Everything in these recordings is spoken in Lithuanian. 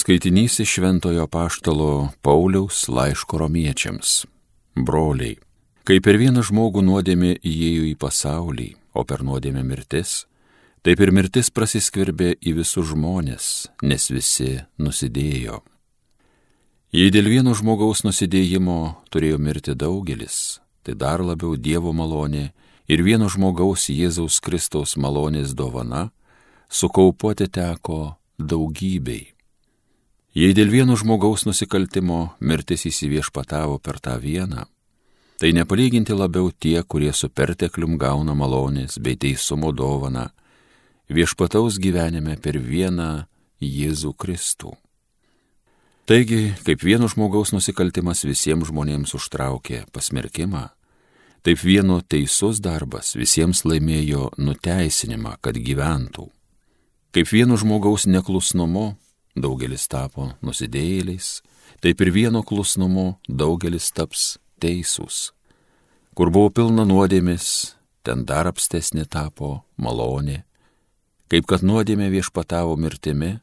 Skaitinys iš Šventojo Paštalo Pauliaus laiško romiečiams. Broliai, kaip per vieną žmogų nuodėmė įėjo į pasaulį, o per nuodėmę mirtis, taip ir mirtis prasiskverbė į visus žmonės, nes visi nusidėjo. Jei dėl vieno žmogaus nusidėjimo turėjo mirti daugelis, tai dar labiau Dievo malonė ir vieno žmogaus Jėzaus Kristaus malonės dovana sukaupuoti teko daugybei. Jei dėl vieno žmogaus nusikaltimo mirtis įsiviešpatavo per tą vieną, tai nepalyginti labiau tie, kurie su perteklium gauna malonės bei teisumo dovana, viešpataus gyvenime per vieną Jėzų Kristų. Taigi, kaip vieno žmogaus nusikaltimas visiems žmonėms užtraukė pasmerkimą, taip vieno teisus darbas visiems laimėjo nuteisinimą, kad gyventų. Kaip vieno žmogaus neklusnumu daugelis tapo nusidėjėliais, taip ir vieno klusnumu daugelis taps teisūs. Kur buvo pilna nuodėmis, ten dar apstesnė tapo malonė. Kaip kad nuodėmė viešpatavo mirtimi,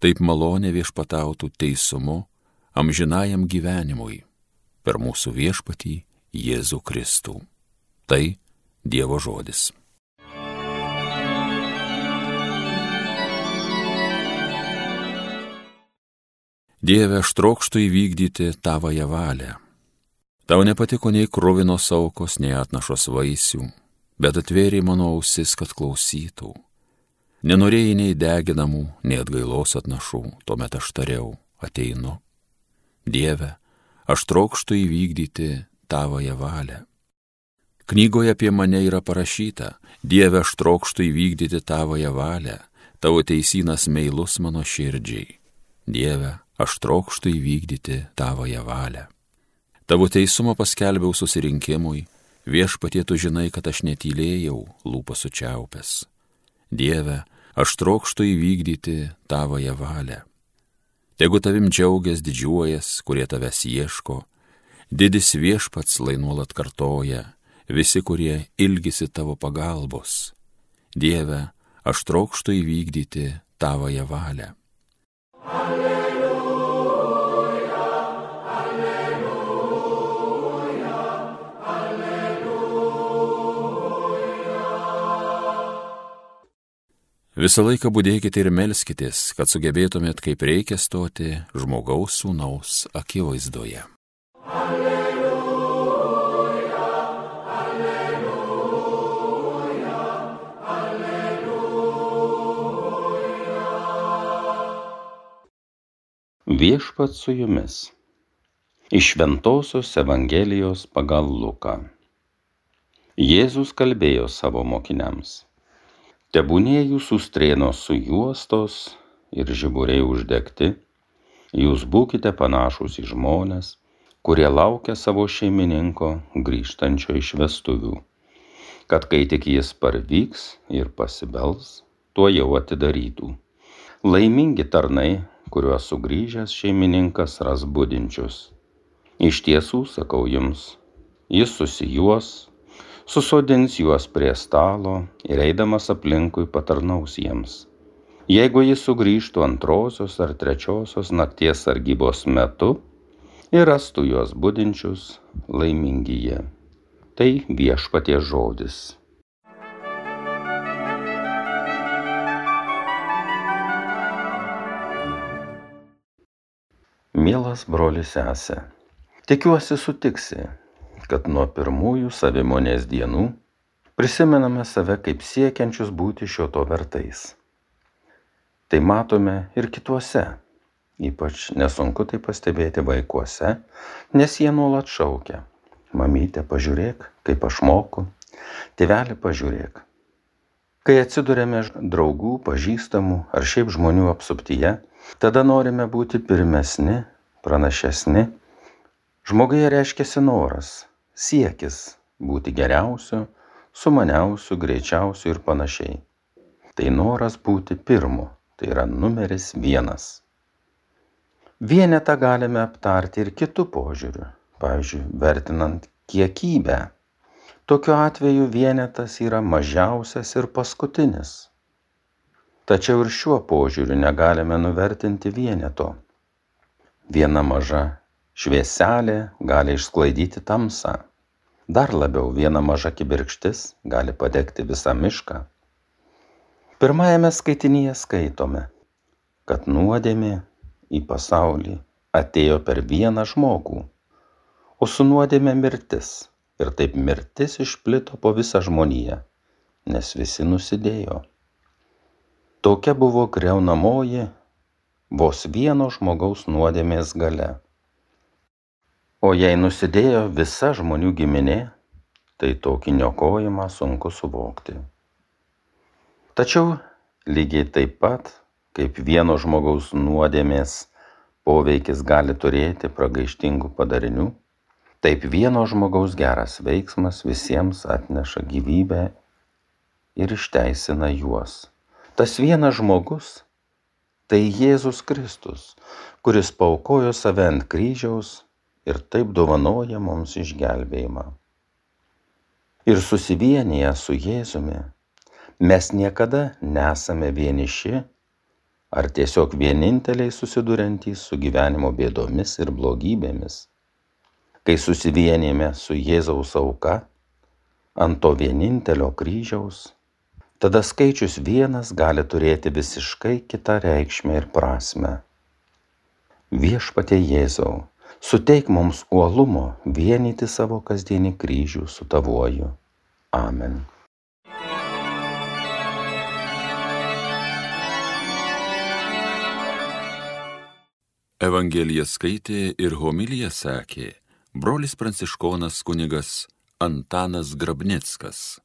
taip malonė viešpatautų teisumu amžinajam gyvenimui per mūsų viešpatį Jėzų Kristų. Tai Dievo žodis. Dieve, aš trokštų įvykdyti tavąją valią. Tau nepatiko nei krovinos aukos, nei atnašos vaisių, bet atvėrė mano ausis, kad klausytų. Nenorėjai nei deginamų, nei atgailos atnašų, tuomet aš tariau, ateinu. Dieve, aš trokštų įvykdyti tavąją valią. Knygoje apie mane yra parašyta, Dieve, aš trokštų įvykdyti tavąją valią, tavo teisinas meilus mano širdžiai. Dieve, aš trokštų įvykdyti tavoje valią. Tavo teisumą paskelbiau susirinkimui, viešpatie tu žinai, kad aš netylėjau lūpas sučiaupęs. Dieve, aš trokštų įvykdyti tavoje valią. Tegu tavim džiaugias didžiuojas, kurie tavęs ieško, didis viešpats lai nuolat kartoja, visi, kurie ilgisi tavo pagalbos. Dieve, aš trokštų įvykdyti tavoje valią. Alleluja. Visą laiką būdėkite ir melskitės, kad sugebėtumėt kaip reikia stoti žmogaus sūnaus akivaizdoje. Alleluja. Viešpat su jumis. Iš Ventosios Evangelijos pagal Luką. Jėzus kalbėjo savo mokiniams tebūnie jūsų strėnos sujuostos ir žiburiai uždegti, jūs būkite panašus į žmonės, kurie laukia savo šeimininko grįžtančio iš vestuvių, kad kai tik jis parvyks ir pasibels, tuo jau atidarytų. Laimingi tarnai, kuriuos sugrįžęs šeimininkas ras būdinčius. Iš tiesų, sakau jums, jis susijuos susodins juos prie stalo ir eidamas aplinkui patarnaus jiems. Jeigu jis sugrįžtų antrosios ar trečiosios nakties sargybos metu ir rastų juos būdinčius, laimingi jie. Tai viešpatie žodis. Mielas brolis sesė, tikiuosi sutiksi, kad nuo pirmųjų savimonės dienų prisimename save kaip siekiančius būti šio to vertais. Tai matome ir kituose, ypač nesunku tai pastebėti vaikuose, nes jie nuolat šaukia. Mamytė, pažiūrėk, kaip aš moku, tėvelį pažiūrėk. Kai atsidurėme draugų, pažįstamų ar šiaip žmonių apsuptyje, tada norime būti pirmesni, pranašesni. Žmoguje reiškia noras siekis būti geriausiu, sumaniausiu, greičiausiu ir panašiai. Tai noras būti pirmu, tai yra numeris vienas. Vienetą galime aptarti ir kitų požiūrių, pavyzdžiui, vertinant kiekybę. Tokiu atveju vienetas yra mažiausias ir paskutinis. Tačiau ir šiuo požiūriu negalime nuvertinti vieneto. Viena maža švieselė gali išsklaidyti tamsą. Dar labiau viena maža kibirkštis gali padegti visą mišką. Pirmajame skaitinyje skaitome, kad nuodėmė į pasaulį atėjo per vieną žmogų, o su nuodėmė mirtis. Ir taip mirtis išplito po visą žmoniją, nes visi nusidėjo. Tokia buvo greunamoji vos vieno žmogaus nuodėmės gale. O jei nusidėjo visa žmonių giminė, tai tokį niokojimą sunku suvokti. Tačiau lygiai taip pat, kaip vieno žmogaus nuodėmės poveikis gali turėti pragaištingų padarinių, taip vieno žmogaus geras veiksmas visiems atneša gyvybę ir išteisina juos. Tas vienas žmogus - tai Jėzus Kristus, kuris paukojo save ant kryžiaus ir taip dovanoja mums išgelbėjimą. Ir susivienyje su Jėzumi mes niekada nesame vieniši ar tiesiog vieninteliai susiduriantys su gyvenimo bėdomis ir blogybėmis. Kai susivienėme su Jėzaus auka ant to vienintelio kryžiaus, tada skaičius vienas gali turėti visiškai kitą reikšmę ir prasme. Viešpatie Jėzau, suteik mums uolumo vienyti savo kasdienį kryžių su tavuoju. Amen. Evangeliją skaitė ir homiliją sakė brolis pranciškonas kunigas Antanas Grabnickas.